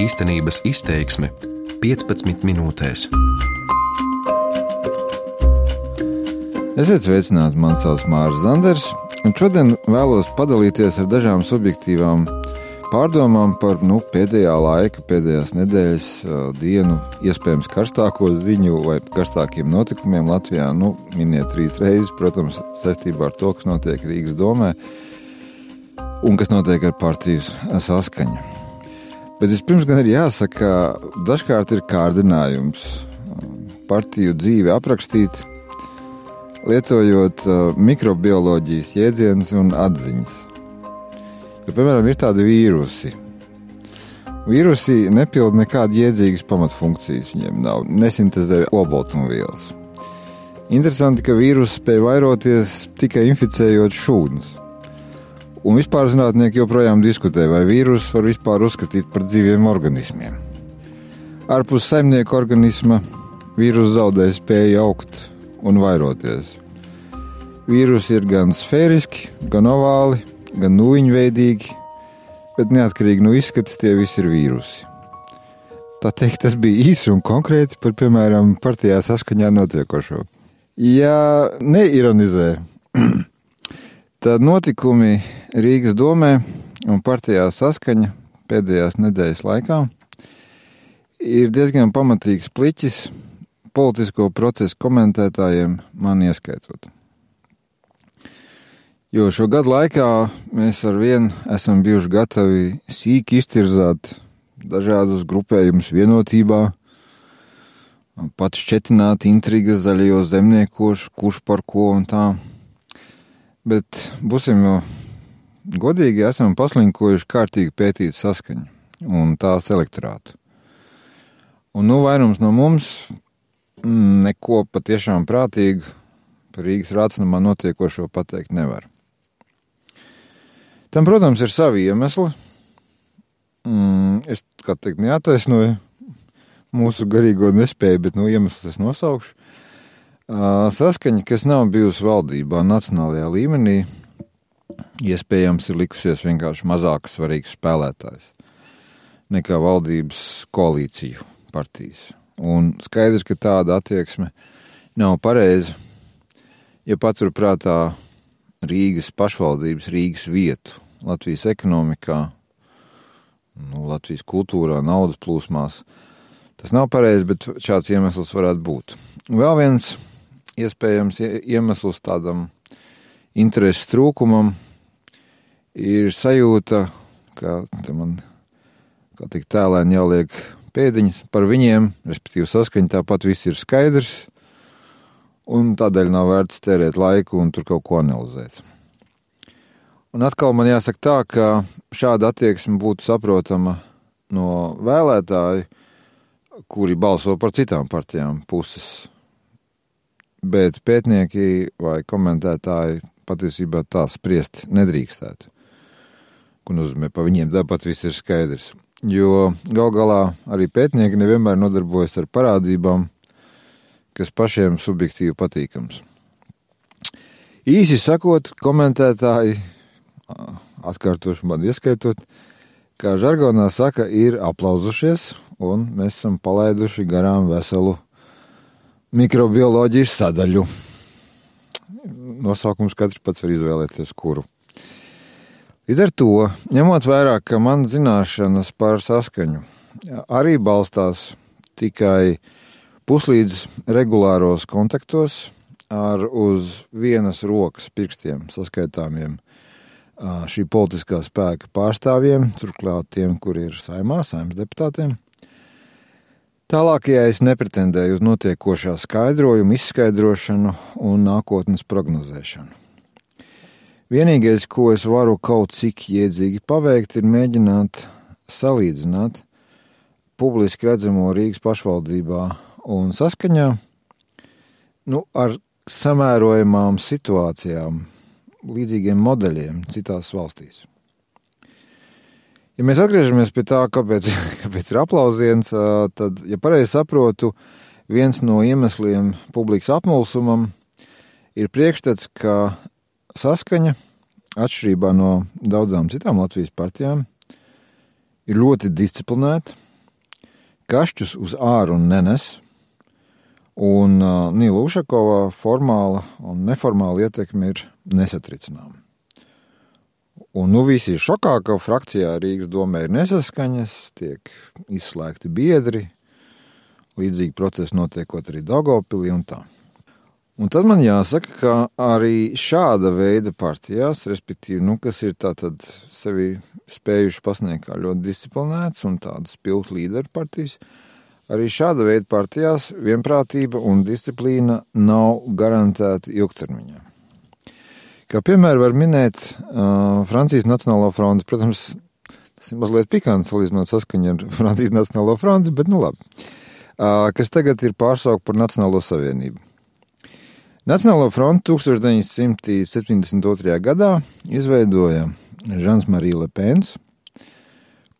Īstenības izteiksme 15 minūtēs. Esiet sveicināti, man sauc Mārcis Zanders, un šodien vēlos padalīties ar dažām subjektīvām pārdomām par nu, pēdējā laika, pēdējās nedēļas dienu, iespējams, karstāko ziņu vai karstākiem notikumiem Latvijā. Nu, miniet trīs reizes, protams, saistībā ar to, kas notiek Rīgas domē un kas notiek ar partiju saskaņu. Bet vispirms gan ir jāsaka, ka dažkārt ir kārdinājums partiju dzīvi aprakstīt, lietojot mikrobioloģijas jēdzienus un atziņas. Jo, piemēram, ir tādi vīrusi. Vīrusi nepilda nekādas jēdzīgas pamatfunkcijas. Viņiem nav nesintēzē olbaltumvielas. Interesanti, ka vīrusu spēj vairoties tikai inficējot šūnas. Un vispār zinātnieki joprojām diskutē, vai vīrusus var vispār uzskatīt par dzīviem organismiem. Ārpus saimnieka organisma vīrusu zaudē spēju augt un vairoties. Vīrusi ir gan sfēriski, gan ovāli, gan nūjiņveidīgi, bet neatkarīgi no izskata tie visi ir vīrusi. Tā teikt, tas bija īsi un konkrēti par, piemēram, partijā saskaņā notiekošo. Ja neironizē, tad notikumi Rīgas domē un partijā saskaņa pēdējās nedēļas laikā ir diezgan pamatīgs pliķis politisko procesu komentētājiem, man ieskaitot. Jo šo gadu laikā mēs ar vienu esam bijuši gatavi sīki iztirzāt dažādus grupējumus vienotībā, pat šķetināt intrigas zaļajos zemniekos, kurš par ko un tā. Bet būsim godīgi, esam paslinkojuši kārtīgi pētīt saskaņu un tās elektorātu. Un nu vairums no mums mm, neko patiešām prātīgu par Rīgas rācinamā notiekošo pateikt nevar. Tam, protams, ir savi iemesli. Mm, es kā teikt, neataisnoju mūsu garīgo nespēju, bet nu, iemesls es nosaukšu. Saskaņa, kas nav bijusi valdībā nacionālajā līmenī, iespējams ir likusies vienkārši mazāk svarīgs spēlētājs nekā valdības koalīciju partijas. Un skaidrs, ka tāda attieksme nav pareiza, ja paturprātā Rīgas pašvaldības, Rīgas vietu, Latvijas ekonomikā, nu, Latvijas kultūrā, naudas plūsmās. Tas nav pareizi, bet šāds iemesls varētu būt. Vēl viens iespējams iemesls tādam interesu trūkumam ir sajūta, ka man kā tik tēlēni jāliek pēdiņas par viņiem, respektīvi saskaņa tāpat viss ir skaidrs, un tādēļ nav vērts tērēt laiku un tur kaut ko analizēt. Un atkal man jāsaka tā, ka šāda attieksme būtu saprotama no vēlētāju, kuri balso par citām partijām puses. Bet pētnieki vai komentētāji patiesībā tā spriest nedrīkstētu. Ko nozīmē, pa viņiem tāpat viss ir skaidrs. Jo gal galā arī pētnieki nevienmēr nodarbojas ar parādībām, kas pašiem subjektīvi patīkams. Īsi sakot, komentētāji, atkārtošu man ieskaitot, kā žargonā saka, ir aplauzušies, un mēs esam palaiduši garām veselu mikrobioloģijas sadaļu. Nosaukums katrs pats var izvēlēties, kuru. Līdz ar to, ņemot vērā, ka man zināšanas par saskaņu arī balstās tikai puslīdz regulāros kontaktos ar uz vienas rokas pirkstiem saskaitāmiem šī politiskā spēka pārstāvjiem, turklāt tiem, kuri ir saimā, saimnes deputātiem. Tālākajā es nepretendēju uz notiekošā skaidrojumu, izskaidrošanu un nākotnes prognozēšanu. Vienīgais, ko es varu kaut cik iedzīgi paveikt, ir mēģināt salīdzināt publiski redzamo Rīgas pašvaldībā un saskaņā nu, ar samērojamām situācijām, līdzīgiem modeļiem citās valstīs. Ja mēs atgriežamies pie tā, kāpēc, kāpēc ir aplausiens, tad, ja pareizi saprotu, viens no iemesliem publikas apmulsumam ir priekšstats, ka saskaņa, atšķirībā no daudzām citām Latvijas partijām, ir ļoti disciplinēta, kašķus uz āru nenes, un Nīla Ušakova formāla un neformāla ietekme ir nesatricināma. Un nu visi ir šokā, ka frakcijā Rīgas domē ir nesaskaņas, tiek izslēgti biedri, līdzīgi procesi notiekot arī Daugavpilī un tā. Un tad man jāsaka, ka arī šāda veida partijās, respektīvi, nu, kas ir tātad sevi spējuši pasniegt kā ļoti disciplinēts un tādas pilnu līderu partijas, arī šāda veida partijās vienprātība un disciplīna nav garantēta ilgtermiņā. Kā piemēru var minēt uh, Francijas Nacionālo fronti. Protams, tas ir mazliet pikants salīdzinot saskaņu ar Francijas Nacionālo fronti, bet nu labi. Uh, kas tagad ir pārsaukta par Nacionālo savienību. Nacionālo fronti 1972. gadā izveidoja Žans Marija Lepens,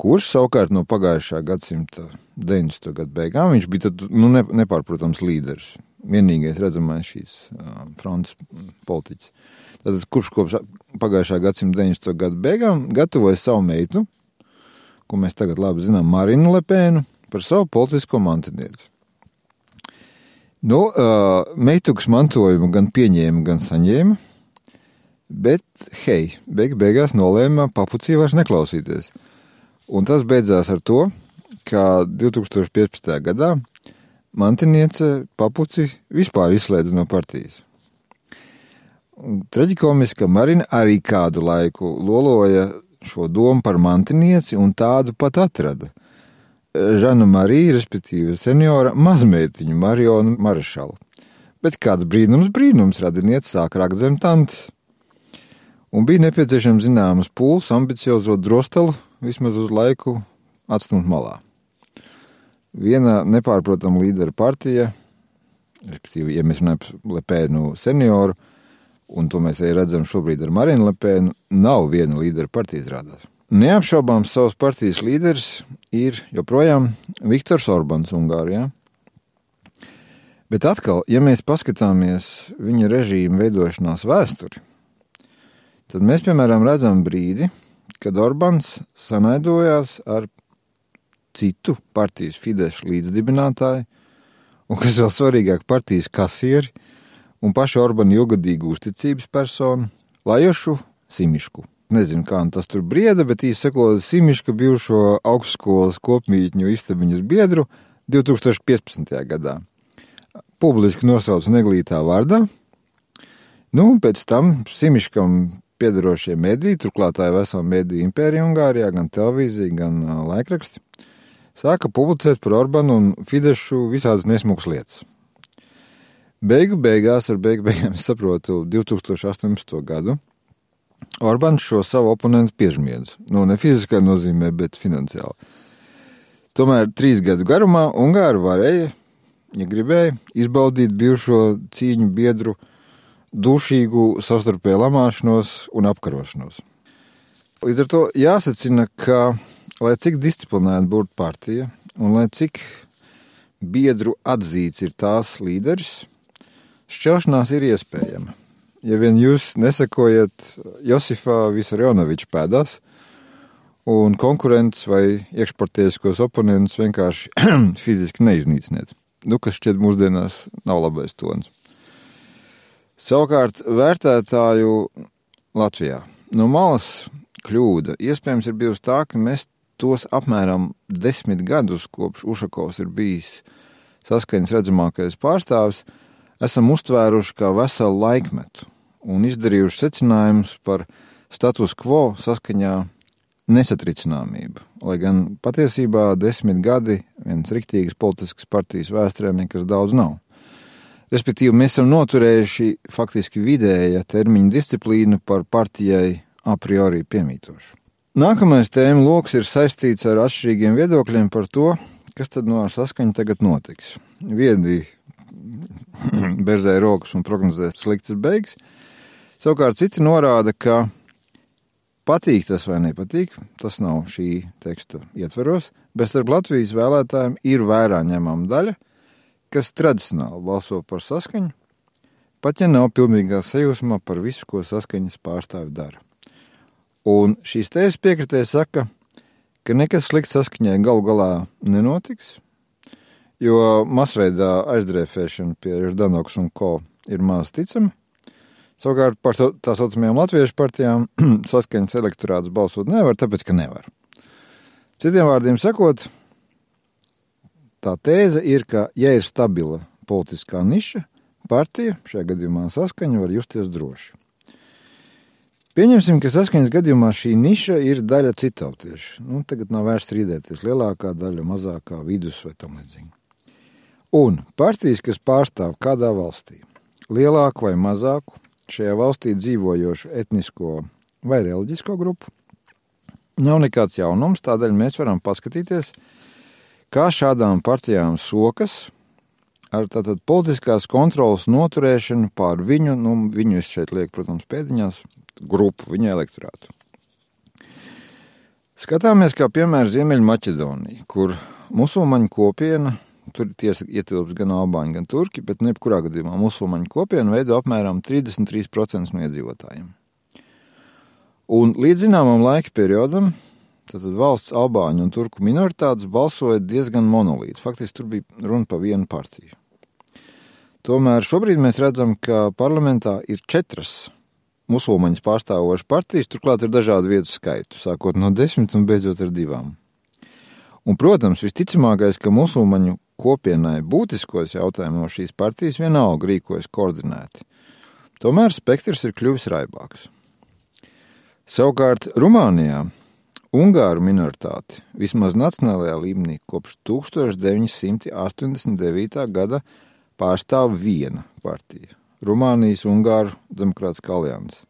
kurš savukārt no pagājušā gadsimta 90. gadu beigām viņš bija tad, nu, ne, nepārprotams līderis, vienīgais redzamais šīs uh, frontes politiķis. Tad, kurš kopš pagājušā gadsimta 90. gadu beigām gatavoja savu meitu, ko mēs tagad labi zinām, Marinu Lepēnu, par savu politisko mantinieci. Nu, uh, meituks mantojumu gan pieņēma, gan saņēma, bet, hei, beig beigās nolēma papucī vairs neklausīties. Un tas beidzās ar to, ka 2015. gadā mantiniece papuci vispār izslēdza no partijas. Traģikomiski, ka Marina arī kādu laiku loloja šo domu par mantinieci un tādu pat atrada. Žana Marija, respektīvi seniora mazmeitiņu Marionu Maršalu. Bet kāds brīnums, brīnums radinieks sāk rakt zem tantes. Un bija nepieciešams zināmas pūles, ambiciozo drostelu vismaz uz laiku atstumt malā. Viena nepārprotama līdera partija, respektīvi, ja mēs runājam par Lepēnu senioru, un to mēs arī redzam šobrīd ar Marinu Lepēnu, nav viena līdera partija izrādās. Neapšaubām savas partijas līderis ir joprojām Viktors Orbāns Ungārijā. Bet atkal, ja mēs paskatāmies viņa režīma veidošanās vēsturi, tad mēs, piemēram, redzam brīdi, kad Orbāns sanaidojās ar citu partijas Fidesz līdzdibinātāju, un kas vēl svarīgāk, partijas kasieri, un pašu Orbānu ilgadīgu uzticības personu Lajošu Simišku. Nezinu, kā tas tur brieda, bet īsi sakot, Simiška bijušo augstskolas kopmītņu istabiņas biedru 2015. gadā. Publiski nosauca neglītā vārdā. Nu, pēc tam Simiškam piedarošie mediji, turklāt tā ir vesela mediju impērija Ungārijā, gan televīzija, gan laikraksti, sāka publicēt par Orbānu un Fidešu visādas nesmukas lietas. Beigu beigās, ar beigu beigām es saprotu 2018. gadu, Orbāns šo savu oponentu piežmiedz. Nu, ne fiziskā nozīmē, bet finansiāli. Tomēr trīs gadu garumā Ungāri varēja, ja gribēja, izbaudīt bijušo cīņu biedru dušīgu savstarpēju lamāšanos un apkarošanos. Līdz ar to jāsacina, ka, lai cik disciplinēta būtu partija un lai cik biedru atzīts ir tās līderis, Šķelšanās ir iespējama. Ja vien jūs nesakojat Josifā Visarjonoviča pēdās, un konkurents vai iekšpartieskos oponentus vienkārši fiziski neiznīciniet, nu, kas šķiet mūsdienās nav labais tons. Savukārt vērtētāju Latvijā no malas kļūda iespējams ir bijusi tā, ka mēs tos apmēram desmit gadus, kopš Ušakovs ir bijis saskaņas redzamākais pārstāvis, esam uztvēruši kā veselu laikmetu un izdarījuši secinājumus par status quo saskaņā nesatricināmību. Lai gan patiesībā desmit gadi viens riktīgas politiskas partijas vēsturē nekas daudz nav. Respektīvi, mēs esam noturējuši faktiski vidēja termiņa disciplīnu par partijai a priori piemītošu. Nākamais tēma lokus ir saistīts ar atšķirīgiem viedokļiem par to, kas tad no ar saskaņu tagad notiks. Viedi berzē rokas un prognozē sliktas beigas. Savukārt citi norāda, ka patīk tas vai nepatīk, tas nav šī teksta ietveros, bet starp Latvijas vēlētājiem ir vērā ņemama daļa, kas tradicionāli balso par saskaņu, pat ja nav pilnīgā sajūsmā par visu, ko saskaņas pārstāvi dara. Un šīs tēzes piekritēji saka, ka nekas slikts saskaņai galu galā nenotiks, jo masveidā aizdrēfēšana pie Ždanoks un ko ir maz ticama. Savukārt par tā saucamajām latviešu partijām saskaņas elektorāts balsot nevar, tāpēc, ka nevar. Citiem vārdiem sakot, tā tēze ir, ka, ja ir stabila politiskā niša, partija, šajā gadījumā saskaņa, var justies droši. Pieņemsim, ka saskaņas gadījumā šī niša ir daļa citautiešu. Nu, tagad nav vērts strīdēties lielākā daļa, mazākā vidus vai tam līdzīgi. Un partijas, kas pārstāv kādā valstī, lielāku vai mazāku šajā valstī dzīvojošu etnisko vai reliģisko grupu, nav nekāds jaunums, tādēļ mēs varam paskatīties, kā šādām partijām sokas ar tātad politiskās kontrolas noturēšanu pār viņu, nu, viņu es šeit lieku, protams, pēdiņās, grupu, viņa elektorātu. Skatāmies, kā piemēram, Ziemeļmaķedonija, kur musulmaņu kopiena, tur tiesa ietilps gan albāņi, gan turki, bet nebkurā gadījumā musulmaņu kopiena veido apmēram 33% no iedzīvotājiem. Un līdz zināmam laika periodam Tad valsts albāņu un turku minoritātes balsoja diezgan monolīti. Faktiski tur bija runa par vienu partiju. Tomēr šobrīd mēs redzam, ka parlamentā ir četras musulmaņas pārstāvošas partijas, turklāt ir dažādu vietu skaitu, sākot no desmit un beidzot ar divām. Un, protams, visticamākais, ka musulmaņu kopienai būtiskos jautājumos šīs partijas vienalga rīkojas koordinēti. Tomēr spektrs ir kļuvis raibāks. Savukārt Rumānijā Ungāru minoritāti vismaz nacionālajā līmenī kopš 1989. gada pārstāv viena partija - Rumānijas Ungāru Demokrātiskā alianse,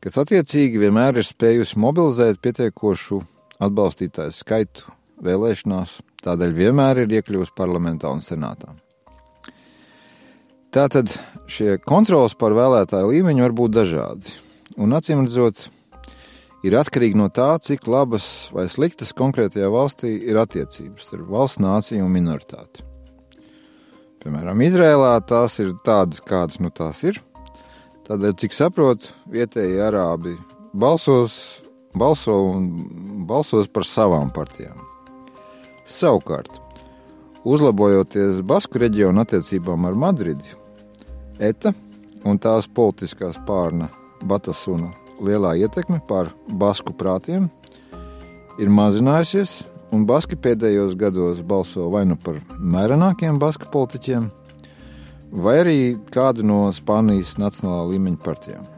kas attiecīgi vienmēr ir spējusi mobilizēt pietiekošu atbalstītāju skaitu vēlēšanās, tādēļ vienmēr ir iekļuvusi parlamentā un senātā. Tātad šie kontrols par vēlētāju līmeņu var būt dažādi, un acīm redzot, ir atkarīgi no tā, cik labas vai sliktas konkrētajā valstī ir attiecības starp valsts nāciju un minoritāti. Piemēram, Izrēlā tās ir tādas, kādas nu tās ir. Tādēļ, cik saprotu, vietējie arābi balsos, balso un balsos par savām partijām. Savukārt, uzlabojoties Basku reģionu attiecībām ar Madridi, ETA un tās politiskās pārna Batasuna lielā ietekme pār basku prātiem ir mazinājusies, un baski pēdējos gados balso vai nu par mērenākiem basku politiķiem, vai arī kādu no Spānijas nacionālā līmeņa partijām.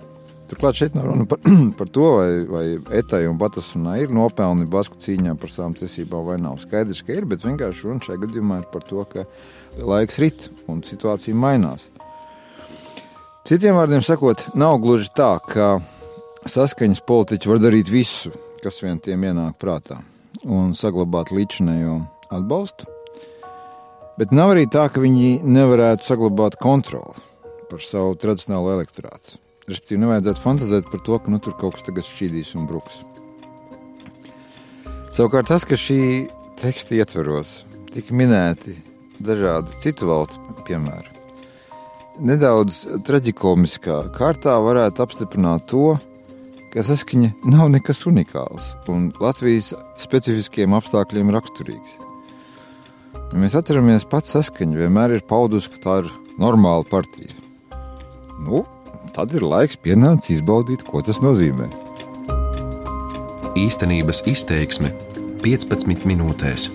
Turklāt šeit nav runa par, par to, vai, vai etai un batasunā ir nopelni basku cīņā par savām tiesībām vai nav. Skaidrs, ka ir, bet vienkārši runa šajā gadījumā ir par to, ka laiks rit un situācija mainās. Citiem vārdiem sakot, nav gluži tā, ka saskaņas politiķi var darīt visu, kas vien tiem ienāk prātā, un saglabāt līdzinējo atbalstu. Bet nav arī tā, ka viņi nevarētu saglabāt kontroli par savu tradicionālo elektorātu. Respektīvi, nevajadzētu fantāzēt par to, ka nu, tur kaut kas tagad šķīdīs un bruks. Savukārt tas, ka šī teksta ietveros tika minēti dažādi citu valstu piemēri, nedaudz traģikomiskā kārtā varētu apstiprināt to, ka saskaņa nav nekas unikāls un Latvijas specifiskiem apstākļiem raksturīgs. Ja mēs atceramies, pats saskaņa vienmēr ir paudusi, ka tā ir normāla partija. Nu, tad ir laiks pienācis izbaudīt, ko tas nozīmē. Īstenības izteiksme 15 minūtēs.